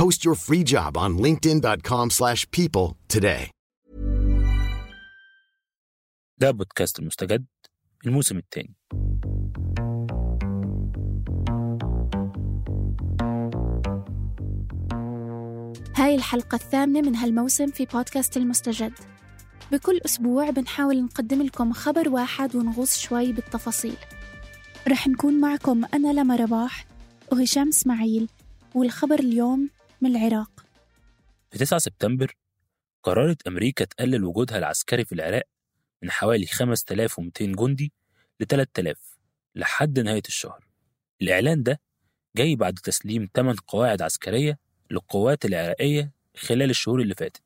Post your free job on linkedin.com/people slash people today. ده بودكاست المستجد الموسم الثاني هاي الحلقة الثامنة من هالموسم في بودكاست المستجد. بكل أسبوع بنحاول نقدم لكم خبر واحد ونغوص شوي بالتفاصيل. رح نكون معكم أنا لما رباح وهشام إسماعيل والخبر اليوم من العراق. في 9 سبتمبر قررت أمريكا تقلل وجودها العسكري في العراق من حوالي 5200 جندي ل 3000 لحد نهاية الشهر. الإعلان ده جاي بعد تسليم 8 قواعد عسكرية للقوات العراقية خلال الشهور اللي فاتت.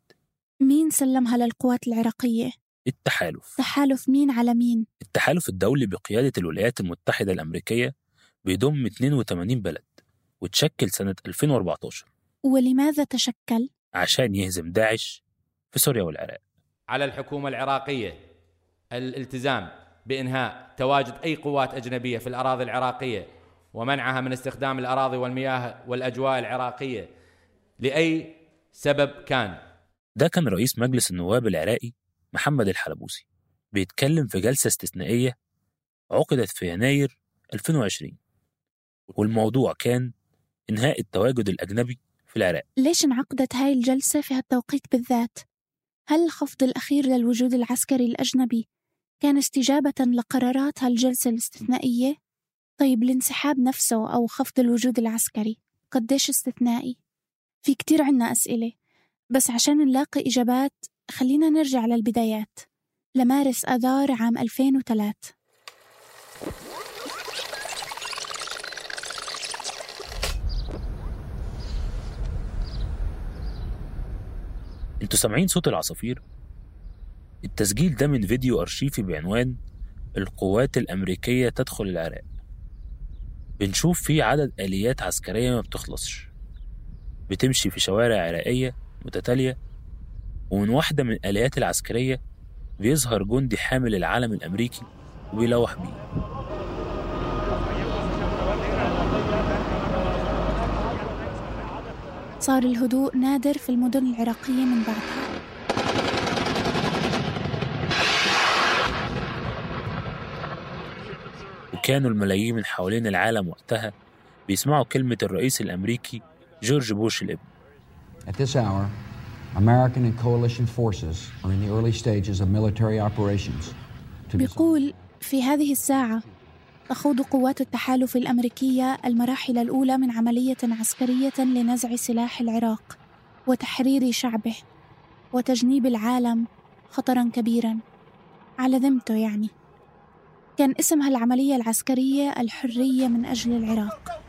مين سلمها للقوات العراقية؟ التحالف. تحالف مين على مين؟ التحالف الدولي بقيادة الولايات المتحدة الأمريكية بيضم 82 بلد وتشكل سنة 2014 ولماذا تشكل؟ عشان يهزم داعش في سوريا والعراق على الحكومة العراقية الالتزام بإنهاء تواجد أي قوات أجنبية في الأراضي العراقية ومنعها من استخدام الأراضي والمياه والأجواء العراقية لأي سبب كان ده كان رئيس مجلس النواب العراقي محمد الحلبوسي بيتكلم في جلسة استثنائية عقدت في يناير 2020 والموضوع كان إنهاء التواجد الأجنبي في العراق ليش انعقدت هاي الجلسة في هالتوقيت بالذات؟ هل الخفض الأخير للوجود العسكري الأجنبي كان استجابة لقرارات هالجلسة الاستثنائية؟ طيب الانسحاب نفسه أو خفض الوجود العسكري قديش استثنائي؟ في كتير عنا أسئلة بس عشان نلاقي إجابات خلينا نرجع للبدايات لمارس آذار عام 2003 أنتوا سامعين صوت العصافير؟ التسجيل ده من فيديو أرشيفي بعنوان القوات الأمريكية تدخل العراق. بنشوف فيه عدد آليات عسكرية ما بتخلصش. بتمشي في شوارع عراقية متتالية ومن واحدة من الآليات العسكرية بيظهر جندي حامل العلم الأمريكي وبيلوح بيه. صار الهدوء نادر في المدن العراقية من بعدها. وكانوا الملايين من حوالين العالم وقتها بيسمعوا كلمة الرئيس الأمريكي جورج بوش الابن. At this hour, American and coalition forces are in the early stages of military operations. بيقول في هذه الساعة تخوض قوات التحالف الأمريكية المراحل الأولى من عملية عسكرية لنزع سلاح العراق وتحرير شعبه وتجنيب العالم خطرا كبيرا. على ذمته يعني. كان اسم هالعملية العسكرية الحرية من أجل العراق.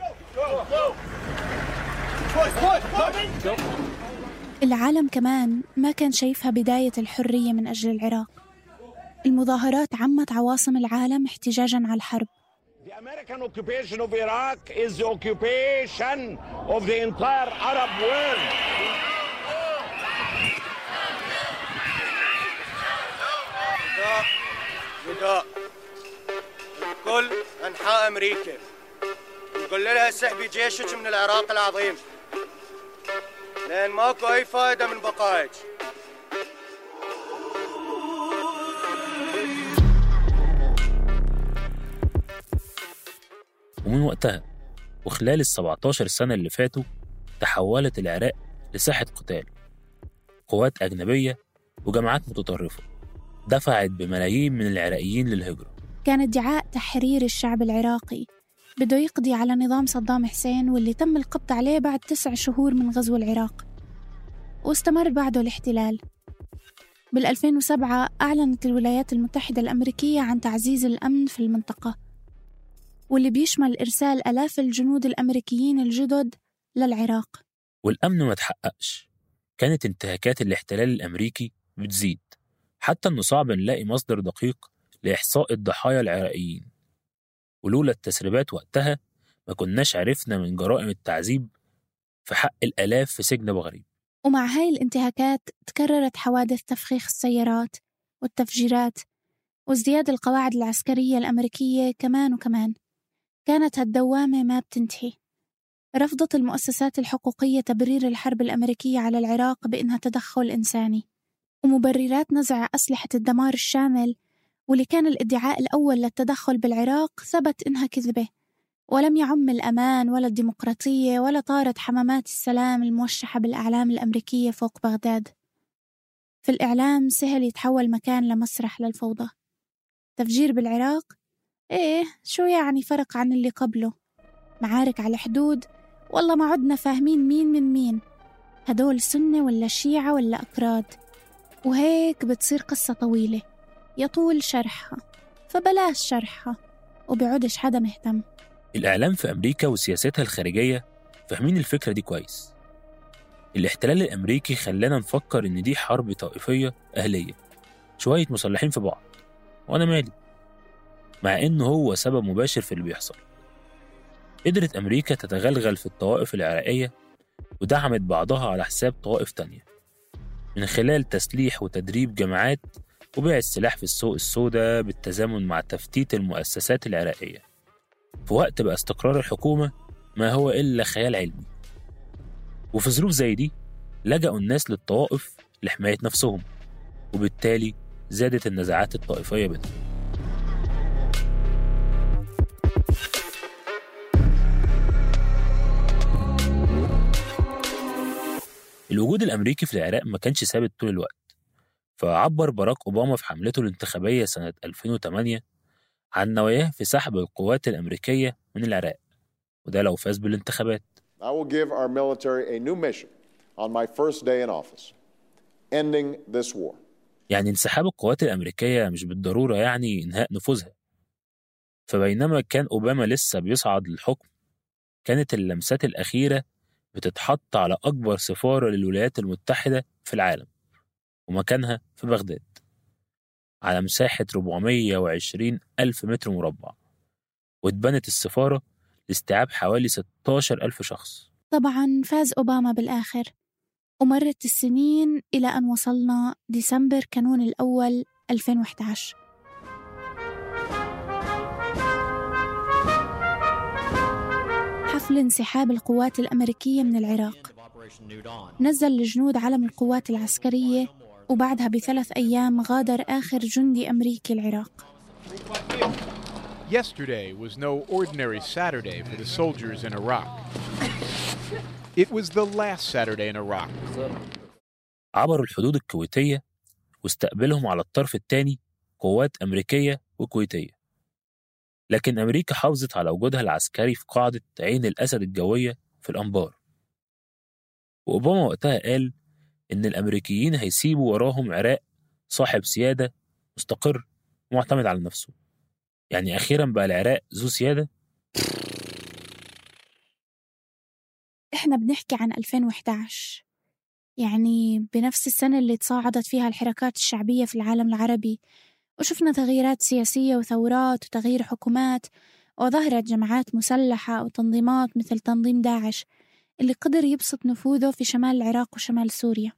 العالم كمان ما كان شايفها بداية الحرية من أجل العراق. المظاهرات عمت عواصم العالم احتجاجا على الحرب. The American occupation of Iraq is the occupation of the entire Arab world. نداء كل أنحاء أمريكا. نقول لها اسحبي جيشك من العراق العظيم. لأن ماكو أي فائدة من بقائك. ومن وقتها وخلال ال 17 سنة اللي فاتوا تحولت العراق لساحة قتال قوات أجنبية وجماعات متطرفة دفعت بملايين من العراقيين للهجرة. كان ادعاء تحرير الشعب العراقي بده يقضي على نظام صدام حسين واللي تم القبض عليه بعد تسع شهور من غزو العراق. واستمر بعده الاحتلال. بال 2007 أعلنت الولايات المتحدة الأمريكية عن تعزيز الأمن في المنطقة. واللي بيشمل إرسال آلاف الجنود الأمريكيين الجدد للعراق. والأمن ما تحققش. كانت انتهاكات الاحتلال الأمريكي بتزيد. حتى إنه صعب نلاقي مصدر دقيق لإحصاء الضحايا العراقيين. ولولا التسريبات وقتها ما كناش عرفنا من جرائم التعذيب في حق الآلاف في سجن بغريب ومع هاي الانتهاكات تكررت حوادث تفخيخ السيارات والتفجيرات وازدياد القواعد العسكرية الأمريكية كمان وكمان. كانت هالدوامة ما بتنتهي. رفضت المؤسسات الحقوقية تبرير الحرب الأمريكية على العراق بإنها تدخل إنساني. ومبررات نزع أسلحة الدمار الشامل واللي كان الادعاء الأول للتدخل بالعراق ثبت إنها كذبة. ولم يعم الأمان ولا الديمقراطية ولا طارت حمامات السلام الموشحة بالأعلام الأمريكية فوق بغداد. في الإعلام سهل يتحول مكان لمسرح للفوضى. تفجير بالعراق؟ إيه شو يعني فرق عن اللي قبله؟ معارك على حدود؟ والله ما عدنا فاهمين مين من مين. هدول سنة ولا شيعة ولا أكراد؟ وهيك بتصير قصة طويلة. يطول شرحها. فبلاش شرحها. وبعودش حدا مهتم. الإعلام في أمريكا وسياستها الخارجية فاهمين الفكرة دي كويس. الاحتلال الأمريكي خلانا نفكر إن دي حرب طائفية أهلية. شوية مسلحين في بعض. وأنا مالي. مع إنه هو سبب مباشر في اللي بيحصل. قدرت أمريكا تتغلغل في الطوائف العراقية ودعمت بعضها على حساب طوائف تانية. من خلال تسليح وتدريب جماعات وبيع السلاح في السوق السوداء بالتزامن مع تفتيت المؤسسات العراقية. في وقت بقى استقرار الحكومة ما هو إلا خيال علمي. وفي ظروف زي دي لجأوا الناس للطوائف لحماية نفسهم وبالتالي زادت النزاعات الطائفية بينهم. الوجود الأمريكي في العراق ما كانش ثابت طول الوقت. فعبر باراك أوباما في حملته الانتخابية سنة 2008 عن نواياه في سحب القوات الأمريكية من العراق. وده لو فاز بالانتخابات. I will give our military a new mission on my first day in office, ending this war. يعني انسحاب القوات الأمريكية مش بالضرورة يعني إنهاء نفوذها. فبينما كان أوباما لسه بيصعد للحكم كانت اللمسات الأخيرة بتتحط على أكبر سفارة للولايات المتحدة في العالم ومكانها في بغداد على مساحة 420 ألف متر مربع واتبنت السفارة لاستيعاب حوالي 16 ألف شخص. طبعا فاز أوباما بالآخر ومرت السنين إلى أن وصلنا ديسمبر كانون الأول 2011 حفل انسحاب القوات الأمريكية من العراق نزل الجنود علم القوات العسكرية وبعدها بثلاث أيام غادر آخر جندي أمريكي العراق Yesterday was no ordinary Saturday for the soldiers in Iraq. It was the last Saturday in Iraq. عبروا الحدود الكويتية واستقبلهم على الطرف الثاني قوات أمريكية وكويتية لكن أمريكا حافظت على وجودها العسكري في قاعدة عين الأسد الجوية في الأنبار. وأوباما وقتها قال إن الأمريكيين هيسيبوا وراهم عراق صاحب سيادة مستقر ومعتمد على نفسه. يعني أخيرا بقى العراق ذو سيادة؟ إحنا بنحكي عن 2011 يعني بنفس السنة اللي تصاعدت فيها الحركات الشعبية في العالم العربي وشفنا تغييرات سياسية وثورات وتغيير حكومات وظهرت جماعات مسلحة وتنظيمات مثل تنظيم داعش اللي قدر يبسط نفوذه في شمال العراق وشمال سوريا.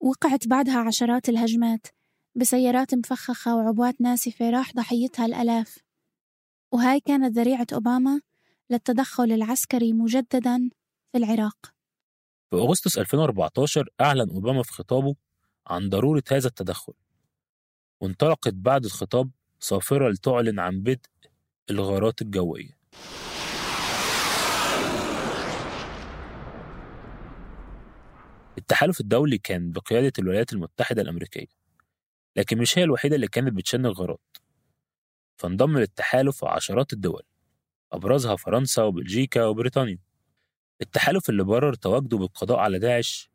وقعت بعدها عشرات الهجمات بسيارات مفخخة وعبوات ناسفة راح ضحيتها الألاف. وهاي كانت ذريعة أوباما للتدخل العسكري مجددا في العراق. في أغسطس 2014 أعلن أوباما في خطابه عن ضرورة هذا التدخل. وانطلقت بعد الخطاب صافرة لتعلن عن بدء الغارات الجوية. التحالف الدولي كان بقيادة الولايات المتحدة الأمريكية لكن مش هي الوحيدة اللي كانت بتشن الغارات فانضم للتحالف عشرات الدول أبرزها فرنسا وبلجيكا وبريطانيا. التحالف اللي برر تواجده بالقضاء على داعش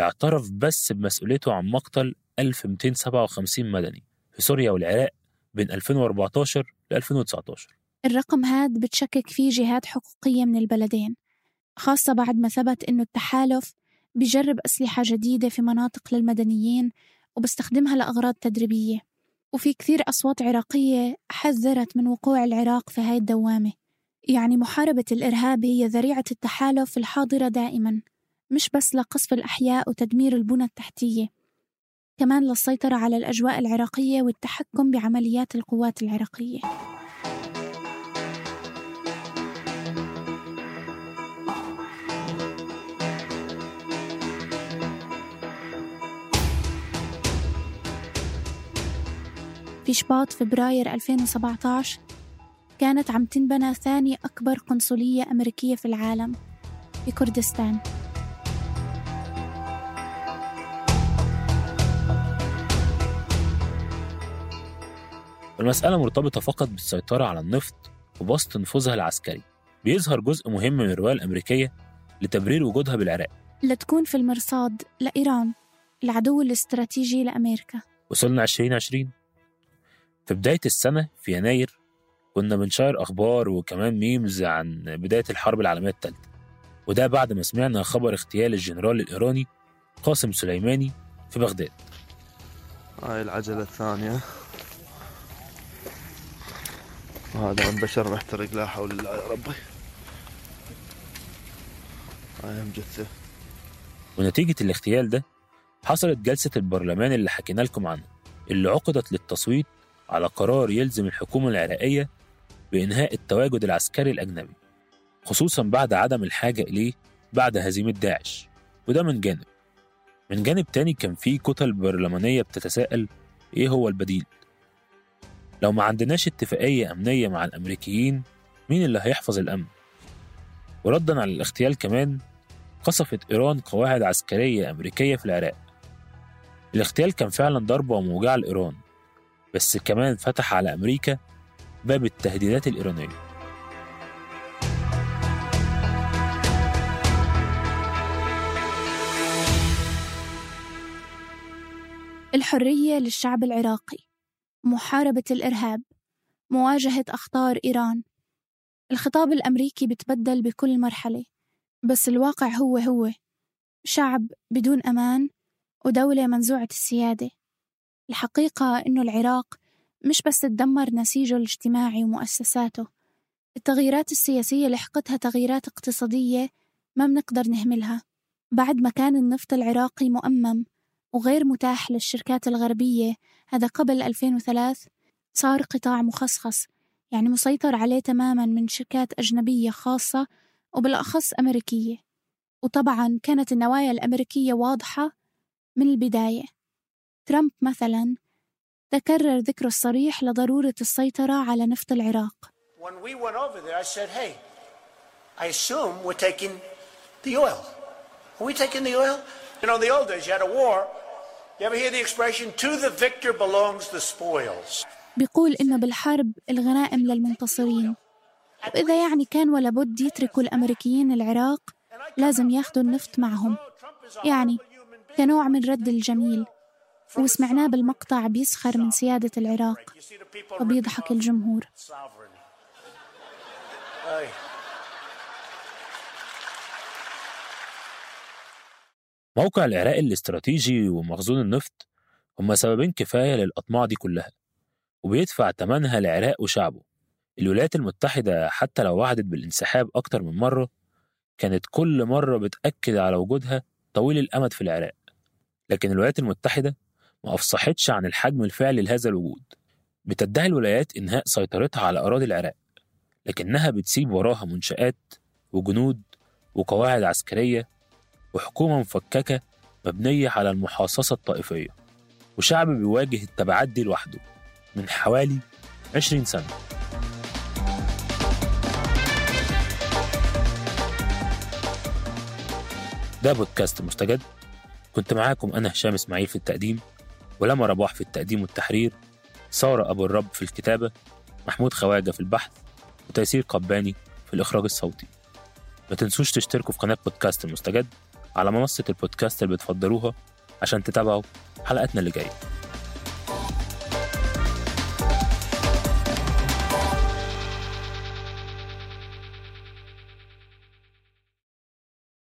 اعترف بس بمسؤوليته عن مقتل 1257 مدني في سوريا والعراق بين 2014 ل 2019 الرقم هاد بتشكك فيه جهات حقوقية من البلدين خاصة بعد ما ثبت إنه التحالف بيجرب أسلحة جديدة في مناطق للمدنيين وبستخدمها لأغراض تدريبية وفي كثير أصوات عراقية حذرت من وقوع العراق في هاي الدوامة. يعني محاربة الإرهاب هي ذريعة التحالف الحاضرة دائما. مش بس لقصف الأحياء وتدمير البنى التحتية كمان للسيطرة على الأجواء العراقية والتحكم بعمليات القوات العراقية. في شباط فبراير 2017 كانت عم تنبنى ثاني أكبر قنصلية أمريكية في العالم في كردستان المسألة مرتبطة فقط بالسيطرة على النفط وبسط نفوذها العسكري. بيظهر جزء مهم من الرواية الأمريكية لتبرير وجودها بالعراق. لتكون في المرصاد لإيران العدو الاستراتيجي لأمريكا. وصلنا 2020 في بداية السنة في يناير كنا بنشير أخبار وكمان memes عن بداية الحرب العالمية الثالثة. وده بعد ما سمعنا خبر اغتيال الجنرال الإيراني قاسم سليماني في بغداد. هاي العجلة الثانية. وهذا من بشر محترق لا حول الله يا ربي. هاي مجثة ونتيجة الاغتيال ده حصلت جلسة البرلمان اللي حكينا لكم عنها اللي عقدت للتصويت على قرار يلزم الحكومة العراقية بإنهاء التواجد العسكري الأجنبي خصوصا بعد عدم الحاجة إليه بعد هزيمة داعش. وده من جانب. من جانب تاني كان في كتل برلمانية بتتساءل إيه هو البديل؟ لو ما عندناش اتفاقية أمنية مع الأمريكيين مين اللي هيحفظ الأمن؟ وردا على الاغتيال كمان قصفت إيران قواعد عسكرية أمريكية في العراق. الاغتيال كان فعلا ضربة وموجعة لإيران بس كمان فتح على أمريكا باب التهديدات الإيرانية. الحرية للشعب العراقي. محاربة الإرهاب مواجهة أخطار إيران. الخطاب الأمريكي بتبدل بكل مرحلة بس الواقع هو هو. شعب بدون أمان ودولة منزوعة السيادة. الحقيقة إنه العراق مش بس تدمر نسيجه الاجتماعي ومؤسساته التغييرات السياسية لحقتها تغييرات اقتصادية ما بنقدر نهملها. بعد ما كان النفط العراقي مؤمم وغير متاح للشركات الغربية هذا قبل 2003 صار قطاع مخصص يعني مسيطر عليه تماما من شركات أجنبية خاصة وبالأخص أمريكية وطبعا كانت النوايا الأمريكية واضحة من البداية ترامب مثلا تكرر ذكره الصريح لضرورة السيطرة على نفط العراق When we went over there, I said, hey, I assume we're taking the oil. Are we taking the oil? You know, in the old days, you had a war. You ever hear the expression, to the victor belongs the spoils? بيقول إنه بالحرب الغنائم للمنتصرين. وإذا يعني كان ولا بد يتركوا الأمريكيين العراق لازم ياخدوا النفط معهم. يعني كنوع من رد الجميل. وسمعناه بالمقطع بيسخر من سيادة العراق وبيضحك الجمهور. موقع العراق الاستراتيجي ومخزون النفط هما سببين كفاية للأطماع دي كلها وبيدفع ثمنها العراق وشعبه الولايات المتحدة حتى لو وعدت بالانسحاب أكتر من مرة كانت كل مرة بتأكد على وجودها طويل الأمد في العراق لكن الولايات المتحدة ما أفصحتش عن الحجم الفعلي لهذا الوجود. بتدعي الولايات إنهاء سيطرتها على أراضي العراق لكنها بتسيب وراها منشآت وجنود وقواعد عسكرية وحكومة مفككة مبنية على المحاصصة الطائفية وشعب بيواجه التبعات دي لوحده من حوالي 20 سنة. ده بودكاست مستجد. كنت معاكم أنا هشام إسماعيل في التقديم ولما رباح في التقديم والتحرير سارة أبو الرب في الكتابة محمود خواجة في البحث وتيسير قباني في الإخراج الصوتي. ما تنسوش تشتركوا في قناة بودكاست المستجد على منصة البودكاست اللي بتفضلوها عشان تتابعوا حلقاتنا اللي جاية.